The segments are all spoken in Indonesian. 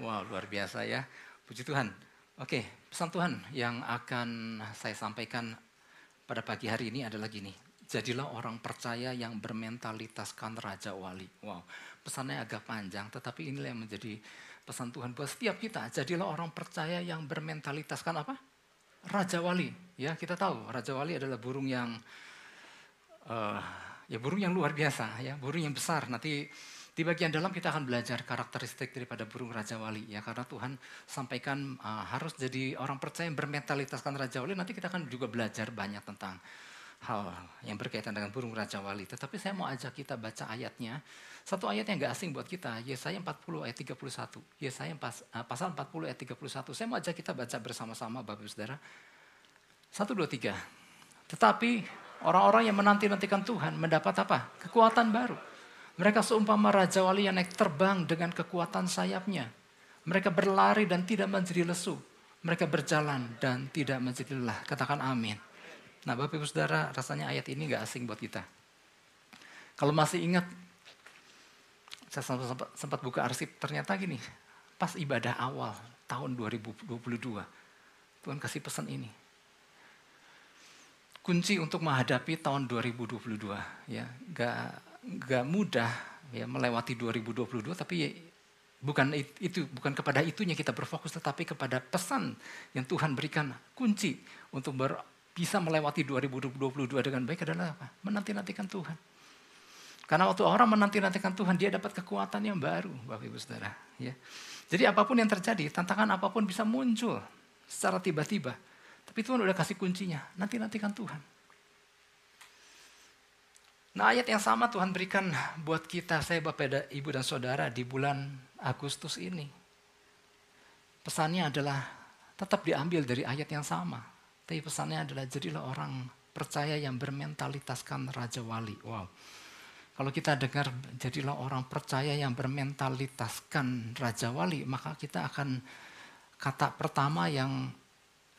Wow, luar biasa ya. Puji Tuhan. Oke, pesan Tuhan yang akan saya sampaikan pada pagi hari ini adalah gini. Jadilah orang percaya yang bermentalitaskan Raja Wali. Wow, pesannya agak panjang, tetapi inilah yang menjadi pesan Tuhan buat setiap kita. Jadilah orang percaya yang bermentalitaskan apa? Raja Wali. Ya, kita tahu Raja Wali adalah burung yang uh, ya burung yang luar biasa ya, burung yang besar. Nanti di bagian dalam kita akan belajar karakteristik daripada burung Raja Wali ya karena Tuhan sampaikan uh, harus jadi orang percaya yang bermentalitaskan Raja Wali. Nanti kita akan juga belajar banyak tentang hal yang berkaitan dengan burung Raja Wali. Tetapi saya mau ajak kita baca ayatnya. Satu ayat yang gak asing buat kita, Yesaya 40 ayat 31. Yesaya pas, uh, pasal 40 ayat 31. Saya mau ajak kita baca bersama-sama Bapak Ibu Saudara. Satu, dua, tiga. Tetapi orang-orang yang menanti-nantikan Tuhan mendapat apa? Kekuatan baru mereka seumpama Raja Wali yang naik terbang dengan kekuatan sayapnya. Mereka berlari dan tidak menjadi lesu. Mereka berjalan dan tidak menjadi lelah. Katakan amin. Nah Bapak Ibu Saudara rasanya ayat ini gak asing buat kita. Kalau masih ingat, saya sempat, sempat buka arsip, ternyata gini, pas ibadah awal tahun 2022, Tuhan kasih pesan ini. Kunci untuk menghadapi tahun 2022, ya, gak nggak mudah ya melewati 2022 tapi ya, bukan itu bukan kepada itunya kita berfokus tetapi kepada pesan yang Tuhan berikan kunci untuk ber, bisa melewati 2022 dengan baik adalah apa? Menanti-nantikan Tuhan. Karena waktu orang menanti-nantikan Tuhan, dia dapat kekuatan yang baru, Bapak Ibu Saudara. Ya. Jadi apa pun yang terjadi, tantangan apa pun bisa muncul secara tiba-tiba. Tapi Tuhan udah kasih kuncinya, nanti-nantikan Tuhan. Nah ayat yang sama Tuhan berikan buat kita, saya Bapak, Ibu dan Saudara di bulan Agustus ini. Pesannya adalah tetap diambil dari ayat yang sama. Tapi pesannya adalah jadilah orang percaya yang bermentalitaskan Raja Wali. Wow. Kalau kita dengar jadilah orang percaya yang bermentalitaskan Raja Wali, maka kita akan kata pertama yang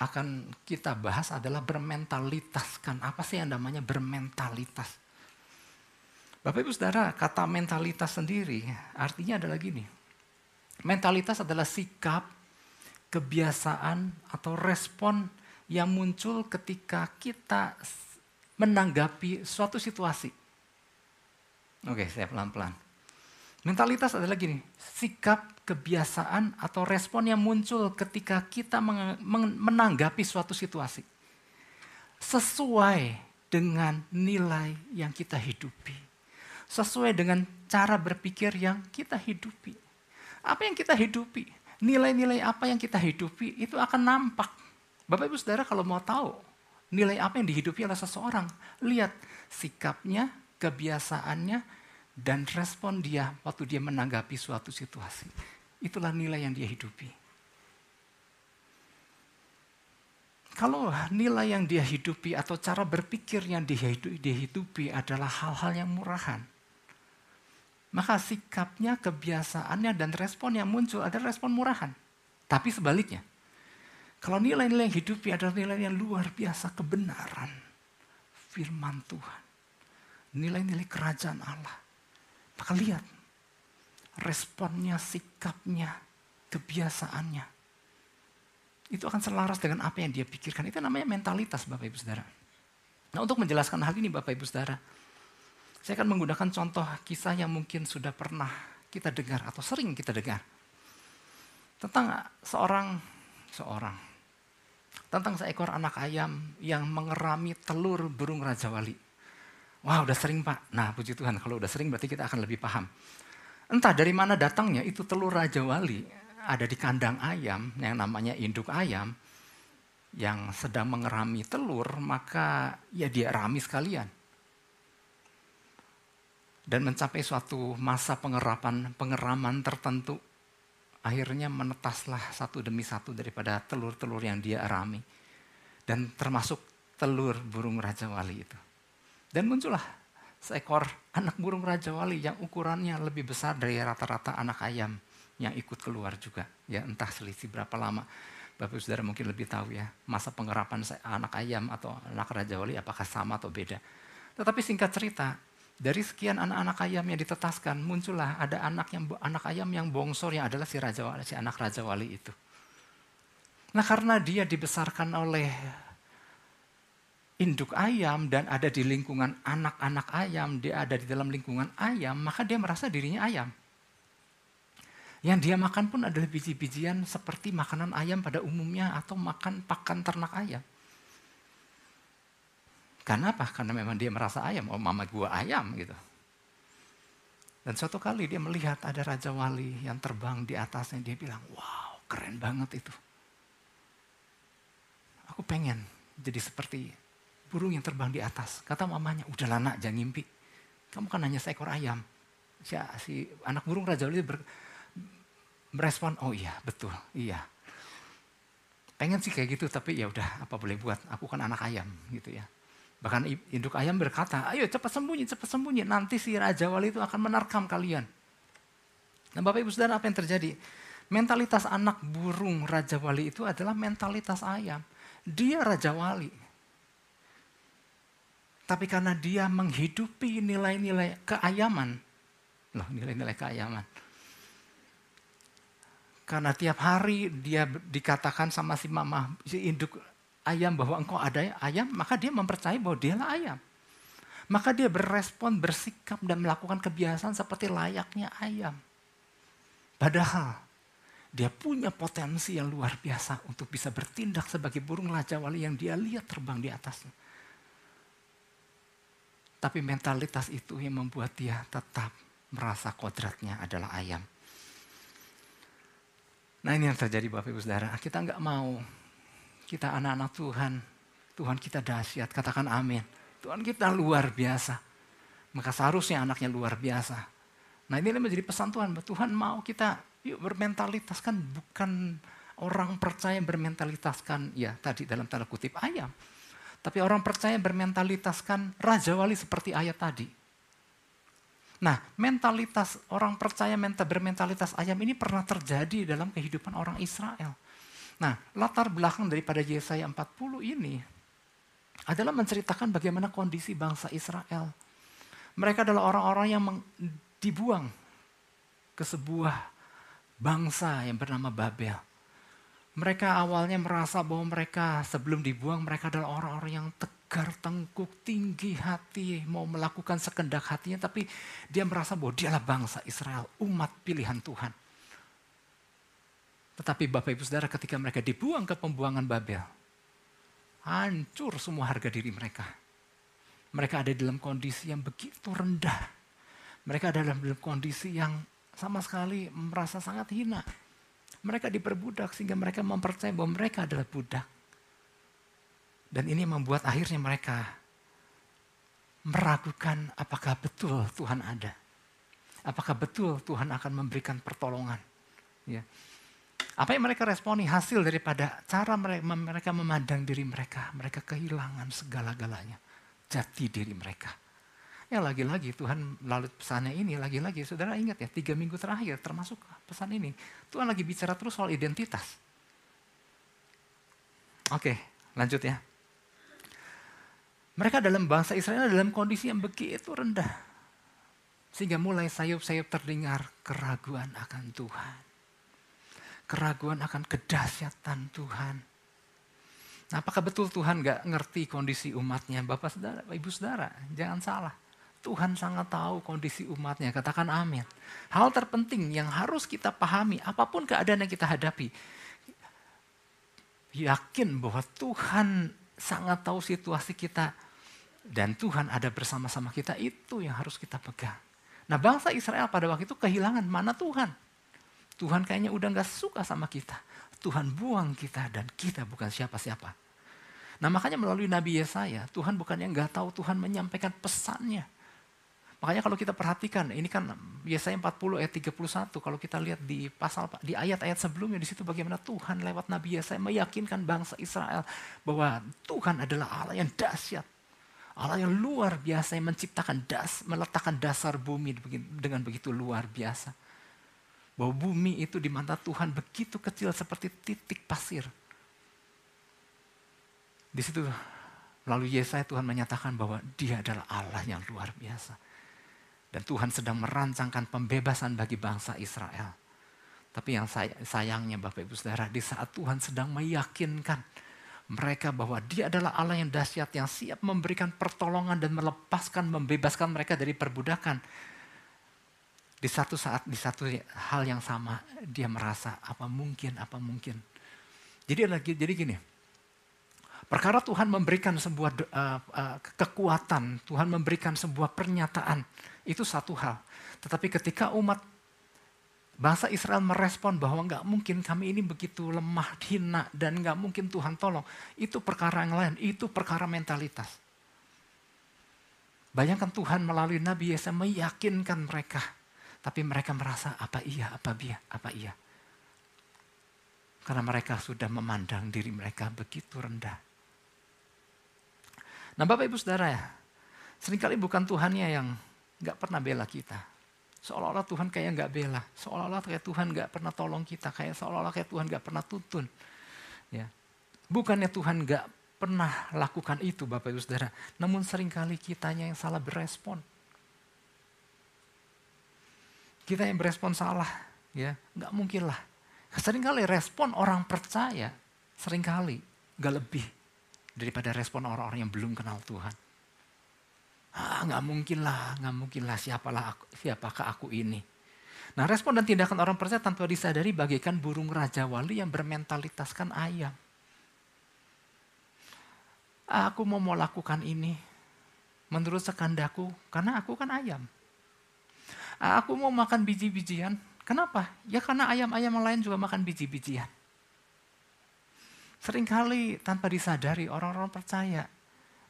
akan kita bahas adalah bermentalitaskan. Apa sih yang namanya bermentalitas? Bapak Ibu Saudara, kata mentalitas sendiri artinya adalah gini. Mentalitas adalah sikap, kebiasaan atau respon yang muncul ketika kita menanggapi suatu situasi. Oke, saya pelan-pelan. Mentalitas adalah gini, sikap, kebiasaan atau respon yang muncul ketika kita menanggapi suatu situasi. Sesuai dengan nilai yang kita hidupi sesuai dengan cara berpikir yang kita hidupi. Apa yang kita hidupi, nilai-nilai apa yang kita hidupi itu akan nampak. Bapak Ibu Saudara kalau mau tahu nilai apa yang dihidupi oleh seseorang, lihat sikapnya, kebiasaannya, dan respon dia waktu dia menanggapi suatu situasi. Itulah nilai yang dia hidupi. Kalau nilai yang dia hidupi atau cara berpikir yang dia hidupi adalah hal-hal yang murahan, maka sikapnya, kebiasaannya, dan respon yang muncul adalah respon murahan. Tapi sebaliknya, kalau nilai-nilai yang hidupi adalah nilai yang luar biasa kebenaran, firman Tuhan, nilai-nilai kerajaan Allah, maka lihat responnya, sikapnya, kebiasaannya, itu akan selaras dengan apa yang dia pikirkan. Itu namanya mentalitas Bapak Ibu Saudara. Nah untuk menjelaskan hal ini Bapak Ibu Saudara, saya akan menggunakan contoh kisah yang mungkin sudah pernah kita dengar atau sering kita dengar. Tentang seorang, seorang, tentang seekor anak ayam yang mengerami telur burung Raja Wali. Wah udah sering pak. Nah puji Tuhan kalau udah sering berarti kita akan lebih paham. Entah dari mana datangnya itu telur Raja Wali ada di kandang ayam yang namanya induk ayam yang sedang mengerami telur maka ya dia rami sekalian dan mencapai suatu masa pengerapan pengeraman tertentu akhirnya menetaslah satu demi satu daripada telur-telur yang dia arami dan termasuk telur burung raja wali itu. Dan muncullah seekor anak burung raja wali yang ukurannya lebih besar dari rata-rata anak ayam yang ikut keluar juga. Ya entah selisih berapa lama. Bapak Saudara mungkin lebih tahu ya masa pengerapan anak ayam atau anak raja wali apakah sama atau beda. Tetapi singkat cerita Dari sekian anak-anak ayam yang ditetaskan, muncullah ada anak yang anak ayam yang bongsor yang adalah si raja wali, si anak raja wali itu. Nah, karena dia dibesarkan oleh induk ayam dan ada di lingkungan anak-anak ayam, dia ada di dalam lingkungan ayam, maka dia merasa dirinya ayam. Yang dia makan pun adalah biji-bijian seperti makanan ayam pada umumnya atau makan pakan ternak ayam. Karena apa? Karena memang dia merasa ayam. Oh mama gua ayam gitu. Dan suatu kali dia melihat ada Raja Wali yang terbang di atasnya. Dia bilang, wow keren banget itu. Aku pengen jadi seperti burung yang terbang di atas. Kata mamanya, udah nak jangan ngimpi. Kamu kan hanya seekor ayam. Si, si anak burung Raja Wali ber, merespon, oh iya betul, iya. Pengen sih kayak gitu, tapi ya udah apa boleh buat. Aku kan anak ayam gitu ya. Bahkan induk ayam berkata, ayo cepat sembunyi, cepat sembunyi. Nanti si Raja Wali itu akan menerkam kalian. Nah Bapak Ibu Saudara apa yang terjadi? Mentalitas anak burung Raja Wali itu adalah mentalitas ayam. Dia Raja Wali. Tapi karena dia menghidupi nilai-nilai keayaman. Loh nilai-nilai keayaman. Karena tiap hari dia dikatakan sama si mama, si induk ayam bahwa engkau ada ayam, maka dia mempercayai bahwa dialah ayam. Maka dia berespon, bersikap dan melakukan kebiasaan seperti layaknya ayam. Padahal dia punya potensi yang luar biasa untuk bisa bertindak sebagai burung raja wali yang dia lihat terbang di atasnya. Tapi mentalitas itu yang membuat dia tetap merasa kodratnya adalah ayam. Nah ini yang terjadi Bapak Ibu Saudara. Kita nggak mau kita anak-anak Tuhan, Tuhan kita dahsyat, katakan amin. Tuhan kita luar biasa. Maka seharusnya anaknya luar biasa. Nah ini menjadi pesan Tuhan, Tuhan mau kita yuk bermentalitas kan bukan orang percaya bermentalitaskan ya tadi dalam tanda kutip ayam. Tapi orang percaya bermentalitaskan raja wali seperti ayat tadi. Nah, mentalitas orang percaya bermentalitas ayam ini pernah terjadi dalam kehidupan orang Israel. Nah, latar belakang daripada Yesaya 40 ini adalah menceritakan bagaimana kondisi bangsa Israel. Mereka adalah orang-orang yang dibuang ke sebuah bangsa yang bernama Babel. Mereka awalnya merasa bahwa mereka sebelum dibuang mereka adalah orang-orang yang tegar, tengkuk, tinggi hati, mau melakukan sekendak hatinya, tapi dia merasa bahwa dialah bangsa Israel, umat pilihan Tuhan. Tetapi Bapak Ibu Saudara ketika mereka dibuang ke pembuangan Babel, hancur semua harga diri mereka. Mereka ada dalam kondisi yang begitu rendah. Mereka ada dalam kondisi yang sama sekali merasa sangat hina. Mereka diperbudak sehingga mereka mempercayai bahwa mereka adalah budak. Dan ini membuat akhirnya mereka meragukan apakah betul Tuhan ada. Apakah betul Tuhan akan memberikan pertolongan. Ya. Apa yang mereka responi hasil daripada cara mereka memandang diri mereka. Mereka kehilangan segala-galanya. Jati diri mereka. Ya lagi-lagi Tuhan melalui pesannya ini, lagi-lagi saudara ingat ya, tiga minggu terakhir termasuk pesan ini. Tuhan lagi bicara terus soal identitas. Oke, lanjut ya. Mereka dalam bangsa Israel dalam kondisi yang begitu rendah. Sehingga mulai sayup-sayup terdengar keraguan akan Tuhan keraguan akan kedahsyatan Tuhan. Nah, apakah betul Tuhan gak ngerti kondisi umatnya? Bapak saudara, ibu saudara, jangan salah. Tuhan sangat tahu kondisi umatnya, katakan amin. Hal terpenting yang harus kita pahami, apa pun keadaan yang kita hadapi, yakin bahwa Tuhan sangat tahu situasi kita dan Tuhan ada bersama-sama kita, itu yang harus kita pegang. Nah bangsa Israel pada waktu itu kehilangan mana Tuhan. Tuhan kayaknya udah gak suka sama kita. Tuhan buang kita dan kita bukan siapa-siapa. Nah makanya melalui Nabi Yesaya, Tuhan bukannya nggak tahu Tuhan menyampaikan pesannya. Makanya kalau kita perhatikan, ini kan Yesaya 40 ayat 31, kalau kita lihat di pasal di ayat-ayat sebelumnya di situ bagaimana Tuhan lewat Nabi Yesaya meyakinkan bangsa Israel bahwa Tuhan adalah Allah yang dahsyat. Allah yang luar biasa yang menciptakan das, meletakkan dasar bumi dengan begitu luar biasa bahwa bumi itu di mata Tuhan begitu kecil seperti titik pasir. Di situ lalu Yesaya Tuhan menyatakan bahwa dia adalah Allah yang luar biasa. Dan Tuhan sedang merancangkan pembebasan bagi bangsa Israel. Tapi yang say sayangnya Bapak Ibu Saudara, di saat Tuhan sedang meyakinkan mereka bahwa dia adalah Allah yang dahsyat, yang siap memberikan pertolongan dan melepaskan, membebaskan mereka dari perbudakan. Di satu saat, di satu hal yang sama, dia merasa apa mungkin, apa mungkin. Jadi lagi, jadi gini, perkara Tuhan memberikan sebuah uh, uh, kekuatan, Tuhan memberikan sebuah pernyataan, itu satu hal. Tetapi ketika umat Bangsa Israel merespon bahwa nggak mungkin kami ini begitu lemah, hina, dan nggak mungkin Tuhan tolong. Itu perkara yang lain, itu perkara mentalitas. Bayangkan Tuhan melalui Nabi Yesaya meyakinkan mereka. Tapi mereka merasa apa iya, apa iya, apa iya. Karena mereka sudah memandang diri mereka begitu rendah. Nah Bapak Ibu Saudara ya, sering kali bukan Tuhannya yang nggak pernah bela kita. Seolah-olah Tuhan kayak nggak bela, seolah-olah kayak Tuhan nggak pernah tolong kita, kayak seolah-olah kayak Tuhan nggak pernah tuntun. Ya. Bukannya Tuhan nggak pernah lakukan itu Bapak Ibu Saudara, namun sering kali kitanya yang salah berespon. Kita yang berespon salah, ya nggak mungkin lah. Seringkali respon orang percaya, sering kali nggak lebih daripada respon orang-orang yang belum kenal Tuhan. Ah, nggak mungkin lah, nggak mungkin lah siapalah aku, siapakah aku ini. Nah respon dan tindakan orang percaya tanpa disadari bagaikan burung raja wali yang bermentalitaskan ayam. Aku mau mau lakukan ini menurut sekandaku karena aku kan ayam. Aku mau makan biji-bijian. Kenapa? Ya karena ayam-ayam lain juga makan biji-bijian. Seringkali tanpa disadari orang-orang percaya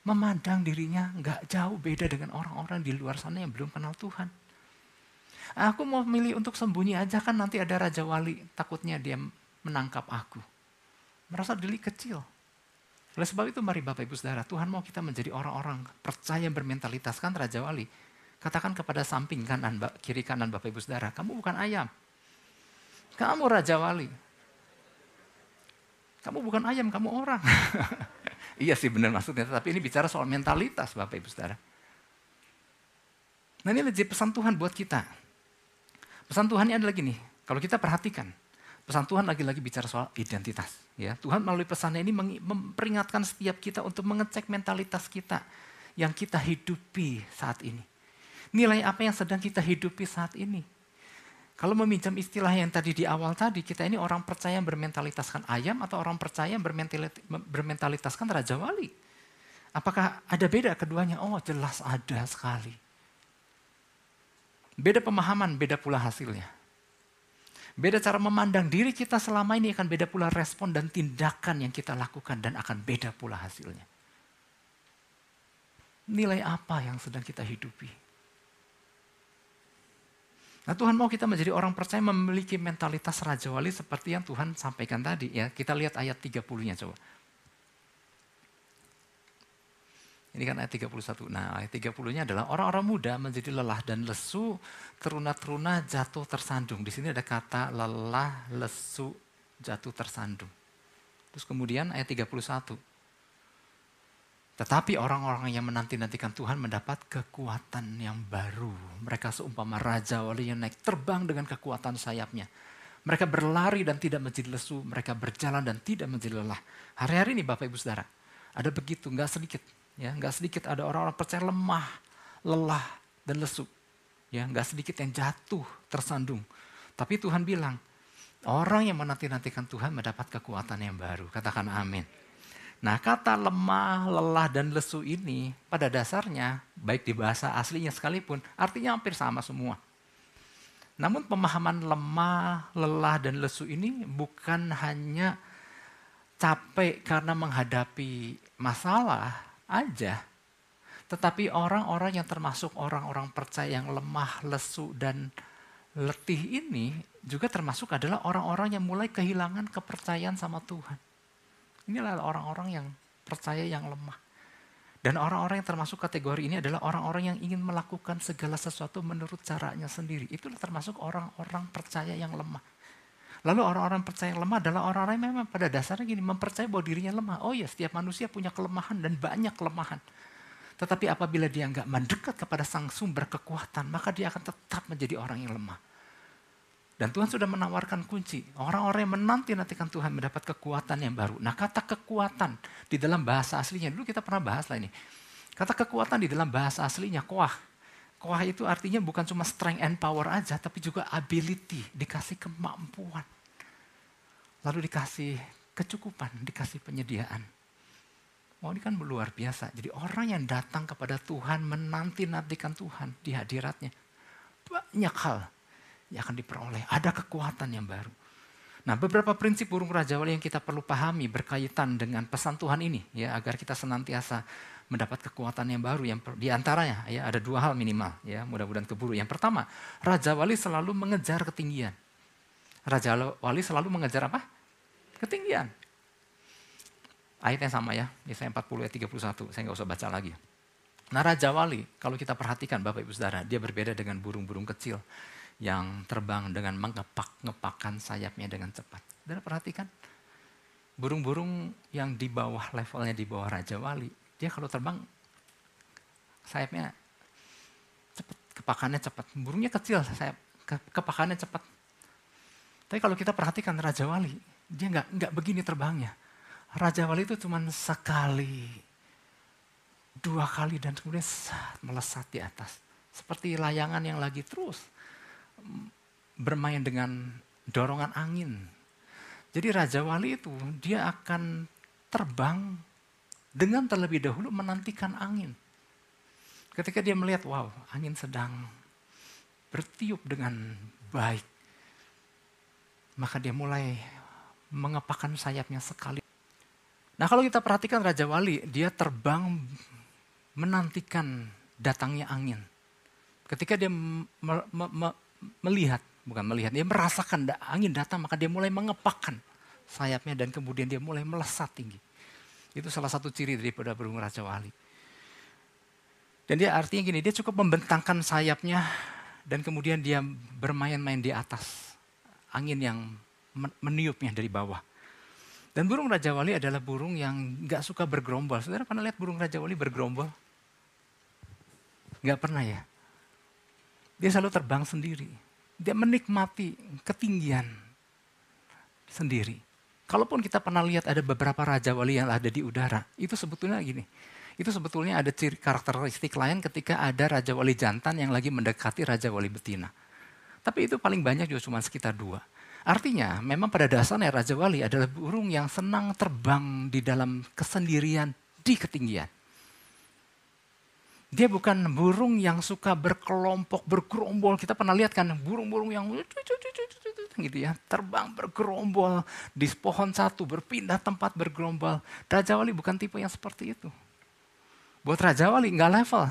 memandang dirinya nggak jauh beda dengan orang-orang di luar sana yang belum kenal Tuhan. Aku mau milih untuk sembunyi aja kan nanti ada Raja Wali, takutnya dia menangkap aku. Merasa diri kecil. Oleh sebab itu mari Bapak Ibu Saudara, Tuhan mau kita menjadi orang-orang percaya bermentalitas kan Raja Wali. Katakan kepada samping kanan, kiri kanan Bapak Ibu Saudara, kamu bukan ayam. Kamu Raja Wali. Kamu bukan ayam, kamu orang. Iya sih benar maksudnya, tapi ini bicara soal mentalitas Bapak Ibu Saudara. Nah ini lebih pesan Tuhan buat kita. Pesan Tuhannya adalah gini, kalau kita perhatikan, pesan Tuhan lagi-lagi bicara soal identitas. Ya, Tuhan melalui pesannya ini memperingatkan setiap kita untuk mengecek mentalitas kita yang kita hidupi saat ini. Nilai apa yang sedang kita hidupi saat ini. Kalau meminjam istilah yang tadi di awal tadi, kita ini orang percaya yang bermentalitaskan ayam atau orang percaya yang bermentalitaskan Raja Wali? Apakah ada beda keduanya? Oh jelas ada sekali. Beda pemahaman, beda pula hasilnya. Beda cara memandang diri kita selama ini akan beda pula respon dan tindakan yang kita lakukan dan akan beda pula hasilnya. Nilai apa yang sedang kita hidupi? Nah Tuhan mau kita menjadi orang percaya memiliki mentalitas Raja Wali seperti yang Tuhan sampaikan tadi. ya Kita lihat ayat 30-nya coba. Ini kan ayat 31. Nah ayat 30-nya adalah orang-orang muda menjadi lelah dan lesu, teruna-teruna jatuh tersandung. Di sini ada kata lelah, lesu, jatuh tersandung. Terus kemudian ayat 31. Tetapi orang-orang yang menanti-nantikan Tuhan mendapat kekuatan yang baru. Mereka seumpama raja wali yang naik terbang dengan kekuatan sayapnya. Mereka berlari dan tidak menjadi lesu. Mereka berjalan dan tidak menjadi lelah. Hari-hari ini Bapak Ibu Saudara, ada begitu, nggak sedikit. ya Nggak sedikit ada orang-orang percaya lemah, lelah, dan lesu. Ya, nggak sedikit yang jatuh, tersandung. Tapi Tuhan bilang, orang yang menanti-nantikan Tuhan mendapat kekuatan yang baru. Katakan amin. Nah kata lemah, lelah, dan lesu ini pada dasarnya baik di bahasa aslinya sekalipun artinya hampir sama semua. Namun pemahaman lemah, lelah, dan lesu ini bukan hanya capek karena menghadapi masalah aja. Tetapi orang-orang yang termasuk orang-orang percaya yang lemah, lesu, dan letih ini juga termasuk adalah orang-orang yang mulai kehilangan kepercayaan sama Tuhan. Inilah orang-orang yang percaya yang lemah. Dan orang-orang yang termasuk kategori ini adalah orang-orang yang ingin melakukan segala sesuatu menurut caranya sendiri. Itulah termasuk orang-orang percaya yang lemah. Lalu orang-orang percaya yang lemah adalah orang-orang yang memang pada dasarnya gini, mempercayai bahwa dirinya lemah. Oh ya, setiap manusia punya kelemahan dan banyak kelemahan. Tetapi apabila dia nggak mendekat kepada sang sumber kekuatan, maka dia akan tetap menjadi orang yang lemah. Dan Tuhan sudah menawarkan kunci. Orang-orang yang menanti-nantikan Tuhan mendapat kekuatan yang baru. Nah kata kekuatan di dalam bahasa aslinya, dulu kita pernah bahas lah ini. Kata kekuatan di dalam bahasa aslinya, koah. Koah itu artinya bukan cuma strength and power aja, tapi juga ability, dikasih kemampuan. Lalu dikasih kecukupan, dikasih penyediaan. Oh ini kan luar biasa. Jadi orang yang datang kepada Tuhan, menanti-nantikan Tuhan di hadiratnya. Banyak hal yang akan diperoleh. Ada kekuatan yang baru. Nah, beberapa prinsip burung raja wali yang kita perlu pahami berkaitan dengan pesan Tuhan ini ya agar kita senantiasa mendapat kekuatan yang baru yang di antaranya ya ada dua hal minimal ya mudah-mudahan keburu. Yang pertama, raja wali selalu mengejar ketinggian. Raja wali selalu mengejar apa? Ketinggian. Ayatnya sama ya, Yesaya 40 ayat 31, saya nggak usah baca lagi. Nah Raja Wali, kalau kita perhatikan Bapak Ibu Saudara, dia berbeda dengan burung-burung kecil yang terbang dengan mengepak-ngepakkan sayapnya dengan cepat. Dan perhatikan, burung-burung yang di bawah levelnya di bawah Raja Wali, dia kalau terbang sayapnya cepat, kepakannya cepat. Burungnya kecil, sayap kepakannya cepat. Tapi kalau kita perhatikan Raja Wali, dia nggak nggak begini terbangnya. Raja Wali itu cuma sekali, dua kali dan kemudian melesat di atas. Seperti layangan yang lagi terus bermain dengan dorongan angin. Jadi Raja Wali itu dia akan terbang dengan terlebih dahulu menantikan angin. Ketika dia melihat, wow, angin sedang bertiup dengan baik. Maka dia mulai mengepakkan sayapnya sekali. Nah kalau kita perhatikan Raja Wali, dia terbang menantikan datangnya angin. Ketika dia me, me, me, melihat, bukan melihat, dia merasakan angin datang maka dia mulai mengepakkan sayapnya dan kemudian dia mulai melesat tinggi. Itu salah satu ciri daripada burung Raja Wali. Dan dia artinya gini, dia cukup membentangkan sayapnya dan kemudian dia bermain-main di atas angin yang meniupnya dari bawah. Dan burung Raja Wali adalah burung yang gak suka bergerombol. Saudara pernah lihat burung Raja Wali bergerombol? Gak pernah ya? Dia selalu terbang sendiri. Dia menikmati ketinggian sendiri. Kalaupun kita pernah lihat ada beberapa raja wali yang ada di udara, itu sebetulnya gini. Itu sebetulnya ada ciri karakteristik lain ketika ada raja wali jantan yang lagi mendekati raja wali betina. Tapi itu paling banyak juga cuma sekitar dua. Artinya memang pada dasarnya raja wali adalah burung yang senang terbang di dalam kesendirian di ketinggian. Dia bukan burung yang suka berkelompok, bergerombol. Kita pernah lihat kan burung-burung yang gitu ya, terbang bergerombol di pohon satu, berpindah tempat bergerombol. Raja Wali bukan tipe yang seperti itu. Buat Raja Wali nggak level.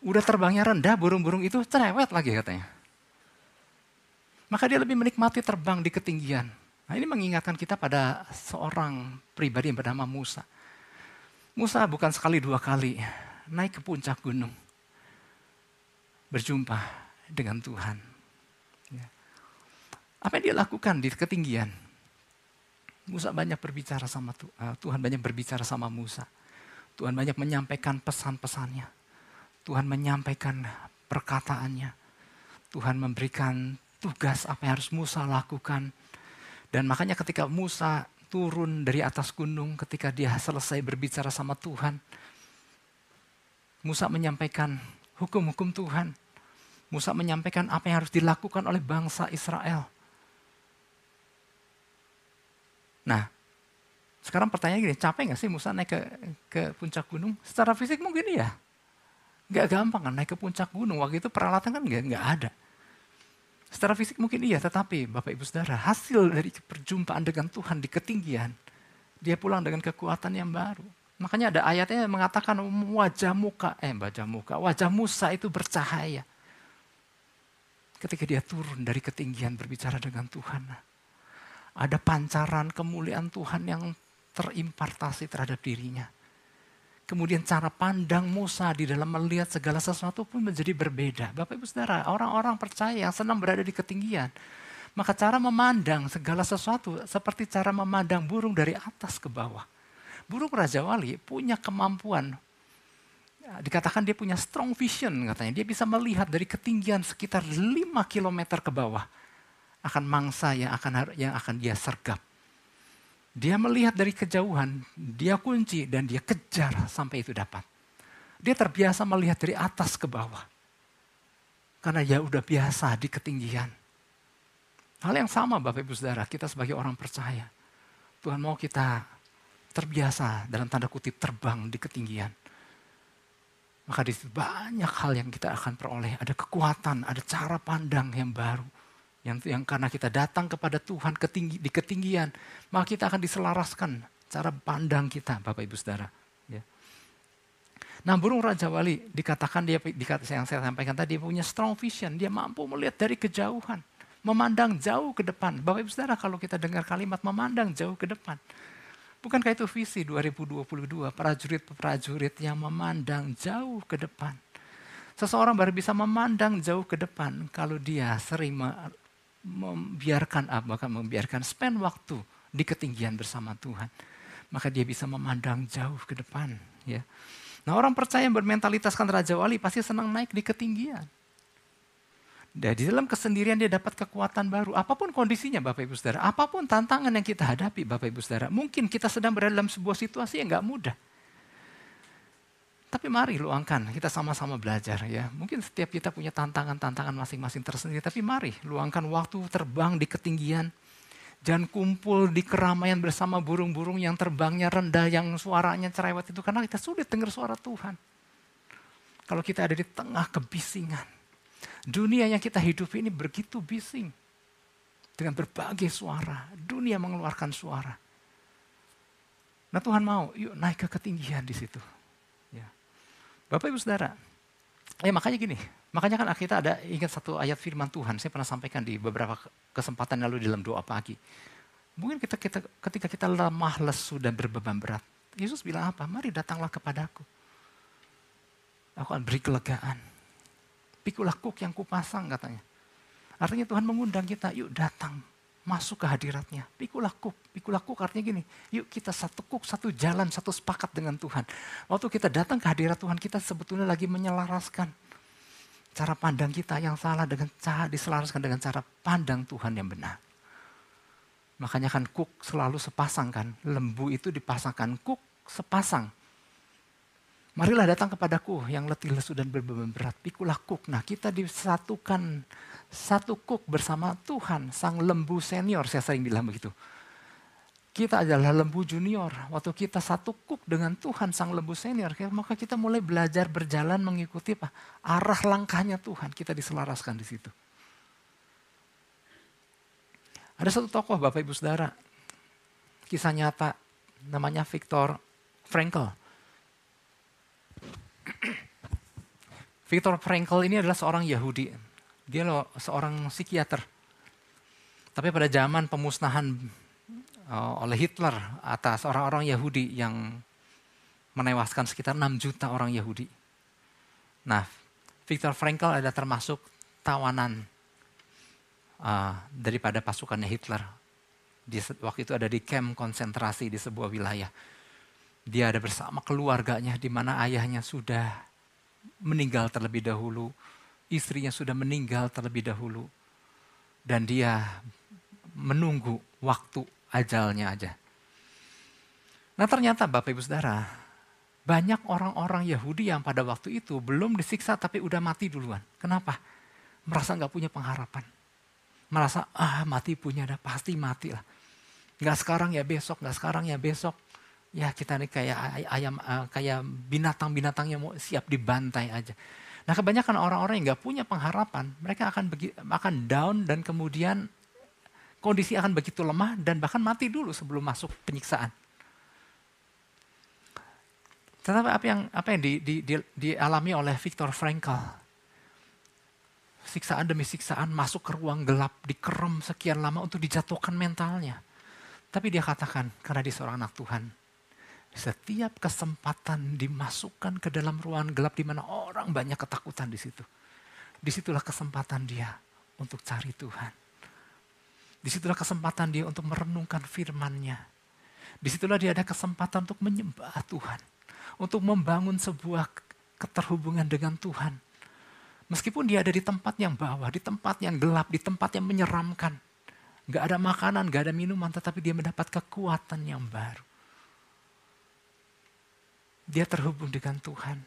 Udah terbangnya rendah, burung-burung itu cerewet lagi katanya. Maka dia lebih menikmati terbang di ketinggian. Nah ini mengingatkan kita pada seorang pribadi yang bernama Musa. Musa bukan sekali dua kali naik ke puncak gunung. Berjumpa dengan Tuhan. Ya. Apa yang dia lakukan di ketinggian? Musa banyak berbicara sama uh, Tuhan, banyak berbicara sama Musa. Tuhan banyak menyampaikan pesan-pesannya. Tuhan menyampaikan perkataannya. Tuhan memberikan tugas apa yang harus Musa lakukan. Dan makanya ketika Musa turun dari atas gunung ketika dia selesai berbicara sama Tuhan. Musa menyampaikan hukum-hukum Tuhan. Musa menyampaikan apa yang harus dilakukan oleh bangsa Israel. Nah, sekarang pertanyaan gini, capek gak sih Musa naik ke, ke puncak gunung? Secara fisik mungkin iya. Gak gampang kan naik ke puncak gunung. Waktu itu peralatan kan gak, gak ada. Secara fisik mungkin iya, tetapi Bapak Ibu Saudara, hasil dari perjumpaan dengan Tuhan di ketinggian, dia pulang dengan kekuatan yang baru. Makanya ada ayatnya yang mengatakan wajah muka, eh wajah muka, wajah Musa itu bercahaya. Ketika dia turun dari ketinggian berbicara dengan Tuhan. Ada pancaran kemuliaan Tuhan yang terimpartasi terhadap dirinya. Kemudian cara pandang Musa di dalam melihat segala sesuatu pun menjadi berbeda. Bapak ibu saudara, orang-orang percaya yang senang berada di ketinggian. Maka cara memandang segala sesuatu seperti cara memandang burung dari atas ke bawah. Burung Raja Wali punya kemampuan dikatakan dia punya strong vision katanya. Dia bisa melihat dari ketinggian sekitar 5 km ke bawah akan mangsa yang akan yang akan dia sergap. Dia melihat dari kejauhan, dia kunci dan dia kejar sampai itu dapat. Dia terbiasa melihat dari atas ke bawah. Karena ya udah biasa di ketinggian. Hal yang sama Bapak Ibu Saudara, kita sebagai orang percaya. Tuhan mau kita terbiasa dalam tanda kutip terbang di ketinggian. Maka di situ banyak hal yang kita akan peroleh. Ada kekuatan, ada cara pandang yang baru. Yang, yang karena kita datang kepada Tuhan ketinggi, di ketinggian, maka kita akan diselaraskan cara pandang kita, Bapak Ibu Saudara. Ya. Nah burung Raja Wali dikatakan dia, dikata, yang saya sampaikan tadi, dia punya strong vision. Dia mampu melihat dari kejauhan memandang jauh ke depan. Bapak Ibu Saudara kalau kita dengar kalimat memandang jauh ke depan. Bukankah itu visi 2022, prajurit-prajurit yang memandang jauh ke depan. Seseorang baru bisa memandang jauh ke depan kalau dia sering membiarkan apa, membiarkan spend waktu di ketinggian bersama Tuhan. Maka dia bisa memandang jauh ke depan. Ya. Nah orang percaya yang bermentalitaskan Raja Wali pasti senang naik di ketinggian. Dan di dalam kesendirian dia dapat kekuatan baru. Apa pun kondisinya Bapak Ibu Saudara, apa pun tantangan yang kita hadapi Bapak Ibu Saudara, mungkin kita sedang berada dalam sebuah situasi yang gak mudah. Tapi mari luangkan, kita sama-sama belajar ya. Mungkin setiap kita punya tantangan-tantangan masing-masing tersendiri, tapi mari luangkan waktu terbang di ketinggian. Jangan kumpul di keramaian bersama burung-burung yang terbangnya rendah, yang suaranya cerewet itu. Karena kita sulit dengar suara Tuhan. Kalau kita ada di tengah kebisingan, Dunia yang kita hidupi ini begitu bising. Dengan berbagai suara. Dunia mengeluarkan suara. Nah Tuhan mau, yuk naik ke ketinggian di situ. Bapak Ibu Saudara, ya makanya gini, makanya kan kita ada ingat satu ayat firman Tuhan, saya pernah sampaikan di beberapa kesempatan lalu dalam doa pagi. Mungkin kita, kita ketika kita lemah, lesu dan berbeban berat, Yesus bilang apa? Mari datanglah kepadaku. Aku akan beri kelegaan. Pikulah kuk yang kupasang katanya. Artinya Tuhan mengundang kita, yuk datang, masuk ke hadiratnya. Pikulah kuk, pikulah kuk artinya gini, yuk kita satu kuk, satu jalan, satu sepakat dengan Tuhan. Waktu kita datang ke hadirat Tuhan, kita sebetulnya lagi menyelaraskan cara pandang kita yang salah dengan cara diselaraskan dengan cara pandang Tuhan yang benar. Makanya kan kuk selalu sepasang kan, lembu itu dipasangkan kuk sepasang. Marilah datang kepadaku yang letih lesu dan berbeban berat. Pikulah kuk. Nah kita disatukan satu kuk bersama Tuhan, sang lembu senior, saya sering bilang begitu. Kita adalah lembu junior. Waktu kita satu kuk dengan Tuhan, sang lembu senior, maka kita mulai belajar berjalan mengikuti apa? arah langkahnya Tuhan. Kita diselaraskan di situ. Ada satu tokoh Bapak Ibu Saudara, kisah nyata, namanya Viktor Frankl. Viktor Frankl ini adalah seorang Yahudi. Dia loh seorang psikiater. Tapi pada zaman pemusnahan uh, oleh Hitler atas orang-orang Yahudi yang menewaskan sekitar 6 juta orang Yahudi. Nah, Viktor Frankl ada termasuk tawanan uh, daripada pasukannya Hitler. Di, waktu itu ada di camp konsentrasi di sebuah wilayah. Dia ada bersama keluarganya di mana ayahnya sudah meninggal terlebih dahulu, istrinya sudah meninggal terlebih dahulu, dan dia menunggu waktu ajalnya aja. Nah ternyata Bapak Ibu Saudara, banyak orang-orang Yahudi yang pada waktu itu belum disiksa tapi udah mati duluan. Kenapa? Merasa nggak punya pengharapan. Merasa ah mati punya ada pasti mati lah. Nggak sekarang ya besok, nggak sekarang ya besok ya kita ini kayak ayam uh, kayak binatang-binatang yang mau siap dibantai aja. Nah kebanyakan orang-orang yang nggak punya pengharapan, mereka akan akan down dan kemudian kondisi akan begitu lemah dan bahkan mati dulu sebelum masuk penyiksaan. Tetapi apa yang apa yang di, di, di, dialami oleh Viktor Frankl, siksaan demi siksaan masuk ke ruang gelap, dikerem sekian lama untuk dijatuhkan mentalnya. Tapi dia katakan, karena dia seorang anak Tuhan, setiap kesempatan dimasukkan ke dalam ruangan gelap di mana orang banyak ketakutan di situ. Di situlah kesempatan dia untuk cari Tuhan. Di situlah kesempatan dia untuk merenungkan firman-Nya. Di situlah dia ada kesempatan untuk menyembah Tuhan. Untuk membangun sebuah keterhubungan dengan Tuhan. Meskipun dia ada di tempat yang bawah, di tempat yang gelap, di tempat yang menyeramkan. Gak ada makanan, gak ada minuman, tetapi dia mendapat kekuatan yang baru. Dia terhubung dengan Tuhan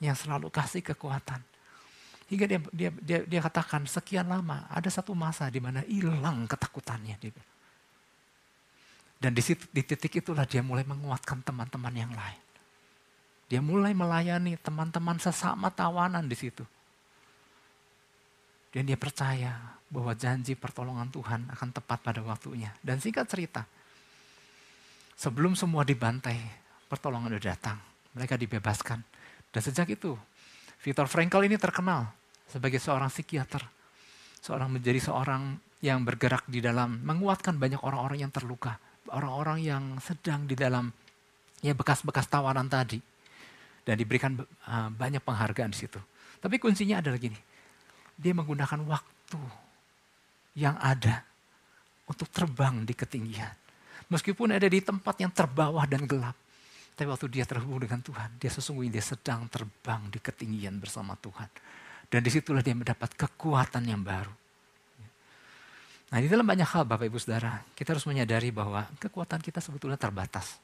yang selalu kasih kekuatan. Hingga dia, dia, dia, dia katakan sekian lama ada satu masa di mana hilang ketakutannya. Dan di, situ, di titik itulah dia mulai menguatkan teman-teman yang lain. Dia mulai melayani teman-teman sesama tawanan di situ. Dan dia percaya bahwa janji pertolongan Tuhan akan tepat pada waktunya. Dan singkat cerita, sebelum semua dibantai, pertolongan sudah datang. Mereka dibebaskan. Dan sejak itu, Viktor Frankl ini terkenal sebagai seorang psikiater. Seorang menjadi seorang yang bergerak di dalam menguatkan banyak orang-orang yang terluka. Orang-orang yang sedang di dalam ya bekas-bekas tawanan tadi. Dan diberikan uh, banyak penghargaan di situ. Tapi kuncinya adalah gini, dia menggunakan waktu yang ada untuk terbang di ketinggian. Meskipun ada di tempat yang terbawah dan gelap. Tapi waktu dia terhubung dengan Tuhan, dia sesungguhnya dia sedang terbang di ketinggian bersama Tuhan. Dan di situlah dia mendapat kekuatan yang baru. Nah di dalam banyak hal Bapak Ibu Saudara, kita harus menyadari bahwa kekuatan kita sebetulnya terbatas.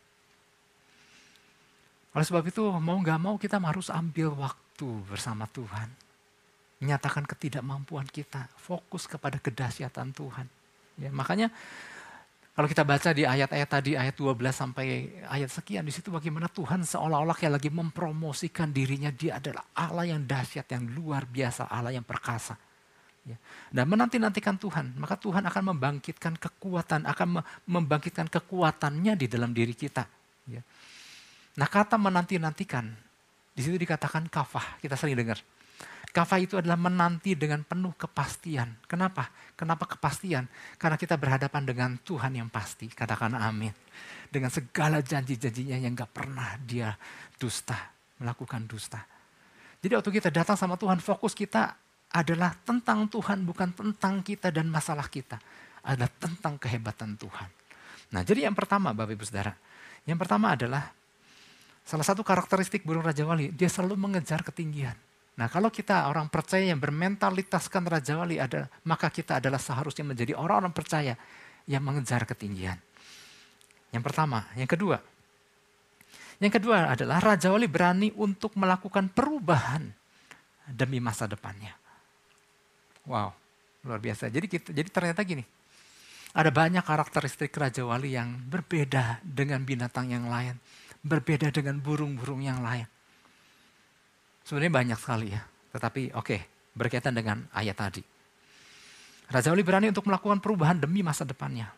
Oleh sebab itu mau gak mau kita harus ambil waktu bersama Tuhan menyatakan ketidakmampuan kita, fokus kepada kedahsyatan Tuhan. Ya, makanya kalau kita baca di ayat-ayat tadi, ayat 12 sampai ayat sekian, di situ bagaimana Tuhan seolah-olah kayak lagi mempromosikan dirinya, dia adalah Allah yang dahsyat, yang luar biasa, Allah yang perkasa. Ya. Dan menanti-nantikan Tuhan, maka Tuhan akan membangkitkan kekuatan, akan membangkitkan kekuatannya di dalam diri kita. Ya. Nah kata menanti-nantikan, di situ dikatakan kafah, kita sering dengar. Kafah itu adalah menanti dengan penuh kepastian. Kenapa? Kenapa kepastian? Karena kita berhadapan dengan Tuhan yang pasti. Katakan amin. Dengan segala janji-janjinya yang gak pernah dia dusta. Melakukan dusta. Jadi waktu kita datang sama Tuhan, fokus kita adalah tentang Tuhan, bukan tentang kita dan masalah kita. Adalah tentang kehebatan Tuhan. Nah jadi yang pertama Bapak Ibu Saudara. Yang pertama adalah salah satu karakteristik burung Raja Wali, dia selalu mengejar ketinggian. Nah kalau kita orang percaya yang bermentalitaskan Raja Wali ada, maka kita adalah seharusnya menjadi orang-orang percaya yang mengejar ketinggian. Yang pertama, yang kedua. Yang kedua adalah Raja Wali berani untuk melakukan perubahan demi masa depannya. Wow, luar biasa. Jadi kita, jadi ternyata gini, ada banyak karakteristik Raja Wali yang berbeda dengan binatang yang lain, berbeda dengan burung-burung yang lain. Sebenarnya banyak sekali ya. Tetapi oke, okay, berkaitan dengan ayat tadi. Raja Wali berani untuk melakukan perubahan demi masa depannya.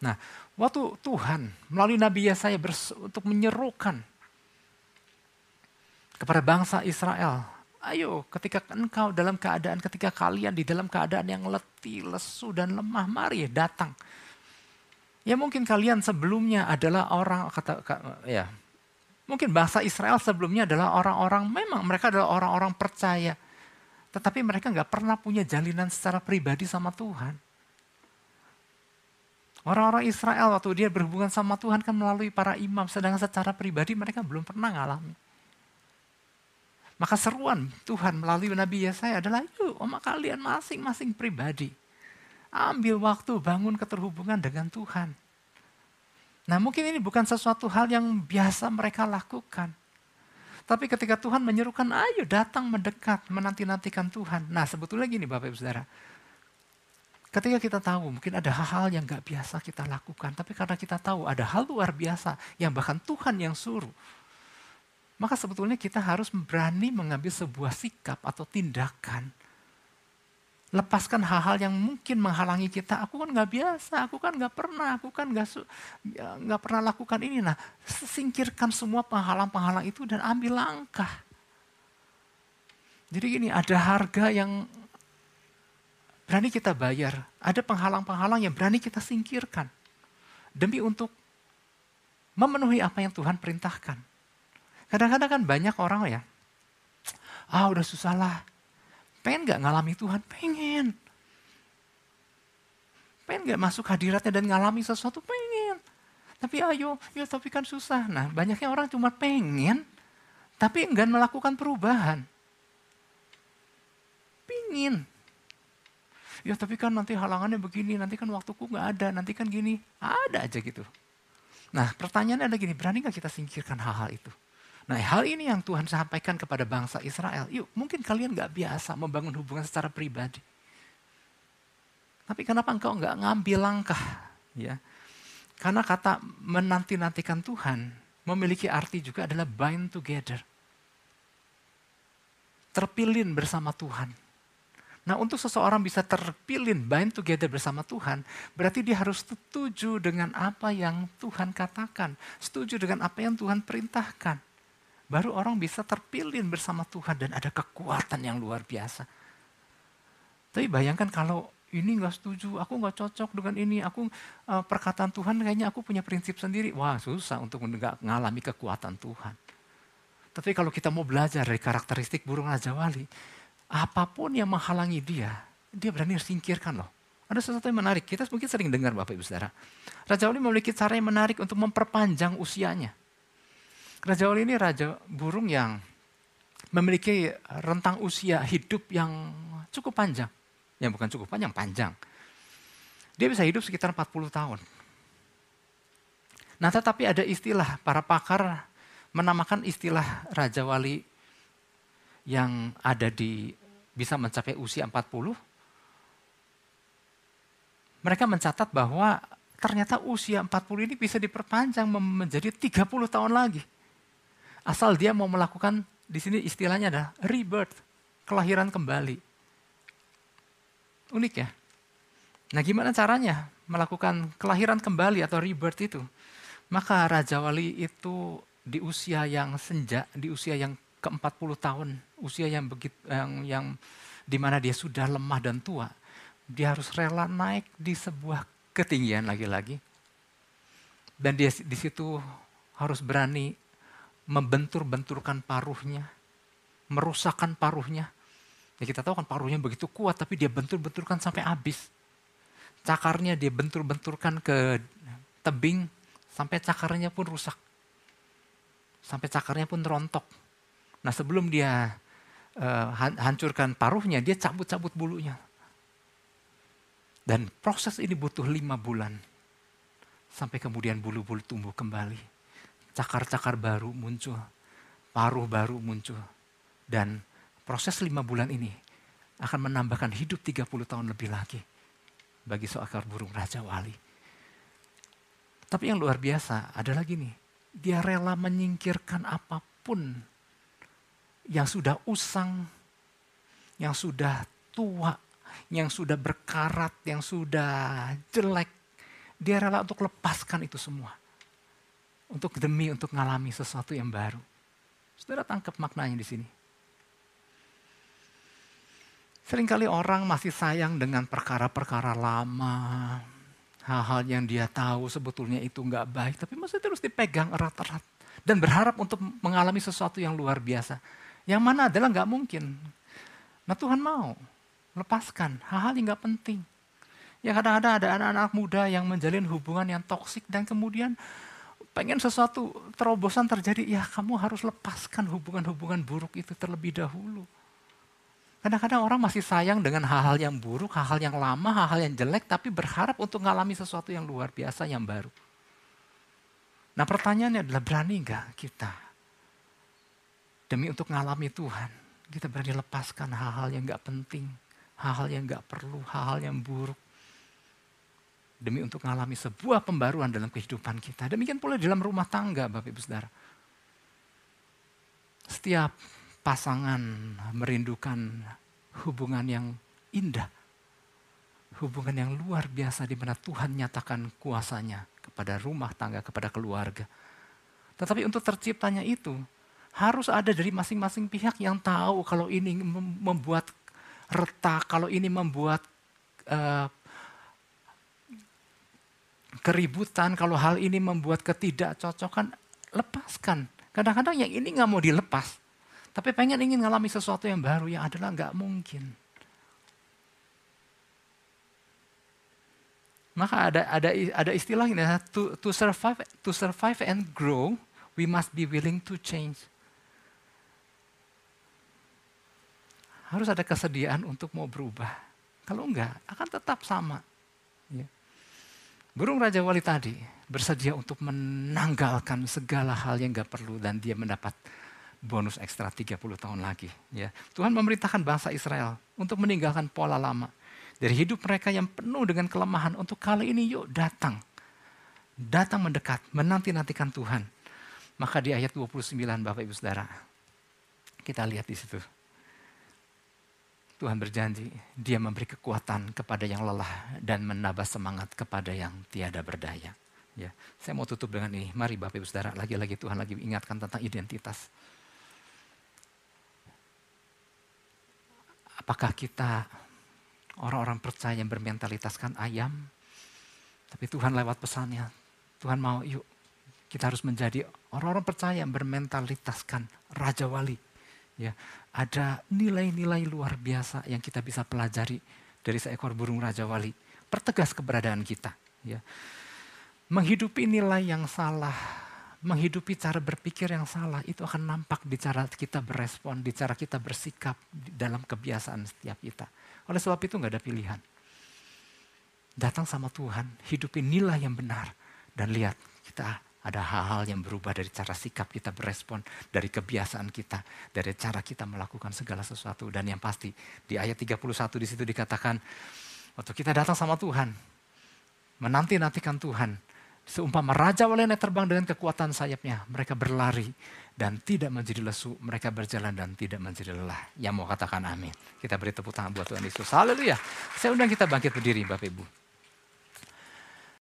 Nah, waktu Tuhan melalui Nabi Yesaya untuk menyerukan kepada bangsa Israel, ayo ketika engkau dalam keadaan, ketika kalian di dalam keadaan yang letih, lesu, dan lemah, mari datang. Ya mungkin kalian sebelumnya adalah orang, kata ya Mungkin bangsa Israel sebelumnya adalah orang-orang, memang mereka adalah orang-orang percaya. Tetapi mereka nggak pernah punya jalinan secara pribadi sama Tuhan. Orang-orang Israel waktu dia berhubungan sama Tuhan kan melalui para imam, sedangkan secara pribadi mereka belum pernah ngalami. Maka seruan Tuhan melalui Nabi Yesaya adalah, yuk omak kalian masing-masing pribadi. Ambil waktu bangun keterhubungan dengan Tuhan. Nah mungkin ini bukan sesuatu hal yang biasa mereka lakukan. Tapi ketika Tuhan menyerukan, ayo datang mendekat, menanti-nantikan Tuhan. Nah sebetulnya gini Bapak Ibu Saudara. Ketika kita tahu mungkin ada hal-hal yang gak biasa kita lakukan. Tapi karena kita tahu ada hal luar biasa yang bahkan Tuhan yang suruh. Maka sebetulnya kita harus berani mengambil sebuah sikap atau tindakan lepaskan hal-hal yang mungkin menghalangi kita. Aku kan nggak biasa, aku kan nggak pernah, aku kan nggak ya, nggak pernah lakukan ini. Nah, singkirkan semua penghalang-penghalang itu dan ambil langkah. Jadi gini, ada harga yang berani kita bayar, ada penghalang-penghalang yang berani kita singkirkan demi untuk memenuhi apa yang Tuhan perintahkan. Kadang-kadang kan banyak orang ya, ah udah susah lah, Pengen gak ngalami Tuhan? Pengen. Pengen gak masuk hadiratnya dan ngalami sesuatu? Pengen. Tapi ayo, ya tapi kan susah. Nah banyaknya orang cuma pengen, Tapi enggan melakukan perubahan. Pingin. Ya tapi kan nanti halangannya begini, nanti kan waktuku nggak ada, nanti kan gini. Ada aja gitu. Nah pertanyaannya ada gini, berani nggak kita singkirkan hal-hal itu? Nah hal ini yang Tuhan sampaikan kepada bangsa Israel. Yuk mungkin kalian nggak biasa membangun hubungan secara pribadi. Tapi kenapa engkau nggak ngambil langkah? Ya, Karena kata menanti-nantikan Tuhan memiliki arti juga adalah bind together. Terpilin bersama Tuhan. Nah untuk seseorang bisa terpilin bind together bersama Tuhan, berarti dia harus setuju dengan apa yang Tuhan katakan. Setuju dengan apa yang Tuhan perintahkan. Baru orang bisa terpilin bersama Tuhan dan ada kekuatan yang luar biasa. Tapi bayangkan kalau ini nggak setuju, aku nggak cocok dengan ini, aku uh, perkataan Tuhan kayaknya aku punya prinsip sendiri. Wah susah untuk mengalami kekuatan Tuhan. Tapi kalau kita mau belajar dari karakteristik burung Raja Wali, apa pun yang menghalangi dia, dia berani singkirkan loh. Ada sesuatu yang menarik, kita mungkin sering dengar Bapak Ibu Saudara. Raja Wali memiliki cara yang menarik untuk memperpanjang usianya. Raja Wali ini raja burung yang memiliki rentang usia hidup yang cukup panjang. Yang bukan cukup panjang, panjang. Dia bisa hidup sekitar 40 tahun. Nah tetapi ada istilah, para pakar menamakan istilah Raja Wali yang ada di bisa mencapai usia 40. Mereka mencatat bahwa ternyata usia 40 ini bisa diperpanjang menjadi 30 tahun lagi. Asal dia mau melakukan, di sini istilahnya adalah rebirth, kelahiran kembali. Unik ya. Nah gimana caranya melakukan kelahiran kembali atau rebirth itu? Maka Raja Wali itu di usia yang senja, di usia yang ke-40 tahun, usia yang begitu yang, yang di mana dia sudah lemah dan tua, dia harus rela naik di sebuah ketinggian lagi-lagi. Dan dia di situ harus berani membentur-benturkan paruhnya, merusakkan paruhnya. Ya kita tahu kan paruhnya begitu kuat, tapi dia bentur-benturkan sampai habis. Cakarnya dia bentur-benturkan ke tebing, sampai cakarnya pun rusak. Sampai cakarnya pun rontok. Nah sebelum dia uh, hancurkan paruhnya, dia cabut-cabut bulunya. Dan proses ini butuh lima bulan. Sampai kemudian bulu-bulu tumbuh kembali cakar-cakar baru muncul, paruh baru muncul. Dan proses lima bulan ini akan menambahkan hidup 30 tahun lebih lagi bagi seekor burung Raja Wali. Tapi yang luar biasa adalah gini, dia rela menyingkirkan apa pun yang sudah usang, yang sudah tua, yang sudah berkarat, yang sudah jelek. Dia rela untuk lepaskan itu semua untuk demi untuk mengalami sesuatu yang baru. Saudara tangkap maknanya di sini. Seringkali orang masih sayang dengan perkara-perkara lama, hal-hal yang dia tahu sebetulnya itu nggak baik, tapi masih terus dipegang erat-erat dan berharap untuk mengalami sesuatu yang luar biasa. Yang mana adalah nggak mungkin. Nah Tuhan mau lepaskan hal-hal yang nggak penting. Ya kadang-kadang ada anak-anak muda yang menjalin hubungan yang toksik dan kemudian pengen sesuatu terobosan terjadi, ya kamu harus lepaskan hubungan-hubungan buruk itu terlebih dahulu. Kadang-kadang orang masih sayang dengan hal-hal yang buruk, hal-hal yang lama, hal-hal yang jelek, tapi berharap untuk mengalami sesuatu yang luar biasa, yang baru. Nah pertanyaannya adalah berani nggak kita demi untuk mengalami Tuhan, kita berani lepaskan hal-hal yang nggak penting, hal-hal yang nggak perlu, hal-hal yang buruk demi untuk mengalami sebuah pembaruan dalam kehidupan kita. Demikian pula dalam rumah tangga, Bapak Ibu Saudara. Setiap pasangan merindukan hubungan yang indah. Hubungan yang luar biasa di mana Tuhan nyatakan kuasanya kepada rumah tangga, kepada keluarga. Tetapi untuk terciptanya itu harus ada dari masing-masing pihak yang tahu kalau ini membuat retak, kalau ini membuat uh, keributan, kalau hal ini membuat ketidakcocokan, lepaskan. Kadang-kadang yang ini nggak mau dilepas. Tapi pengen ingin ngalami sesuatu yang baru yang adalah nggak mungkin. Maka ada ada ada istilah ini to, to survive to survive and grow we must be willing to change. Harus ada kesediaan untuk mau berubah. Kalau enggak, akan tetap sama. Ya. Burung Raja Wali tadi bersedia untuk menanggalkan segala hal yang gak perlu dan dia mendapat bonus ekstra 30 tahun lagi. Ya. Tuhan memerintahkan bangsa Israel untuk meninggalkan pola lama. Dari hidup mereka yang penuh dengan kelemahan untuk kali ini yuk datang. Datang mendekat, menanti-nantikan Tuhan. Maka di ayat 29 Bapak Ibu Saudara, kita lihat di situ. Tuhan berjanji, dia memberi kekuatan kepada yang lelah dan menambah semangat kepada yang tiada berdaya. Ya, saya mau tutup dengan ini. Mari Bapak Ibu Saudara, lagi-lagi Tuhan lagi ingatkan tentang identitas. Apakah kita orang-orang percaya yang bermentalitaskan ayam? Tapi Tuhan lewat pesannya, Tuhan mau yuk kita harus menjadi orang-orang percaya yang bermentalitaskan Raja Wali. Ya, ada nilai-nilai luar biasa yang kita bisa pelajari dari seekor burung Raja Wali. Pertegas keberadaan kita. Ya. Menghidupi nilai yang salah, menghidupi cara berpikir yang salah itu akan nampak di cara kita berespon, di cara kita bersikap dalam kebiasaan setiap kita. Oleh sebab itu nggak ada pilihan. Datang sama Tuhan, hidupi nilai yang benar dan lihat kita ada hal-hal yang berubah dari cara sikap kita berespon, dari kebiasaan kita, dari cara kita melakukan segala sesuatu. Dan yang pasti di ayat 31 di situ dikatakan, waktu kita datang sama Tuhan, menanti-nantikan Tuhan, Seumpama raja walena terbang dengan kekuatan sayapnya, mereka berlari dan tidak menjadi lesu, mereka berjalan dan tidak menjadi lelah. Yang mau katakan amin. Kita beri tepuk tangan buat Tuhan Yesus. Haleluya. Saya undang kita bangkit berdiri Bapak Ibu.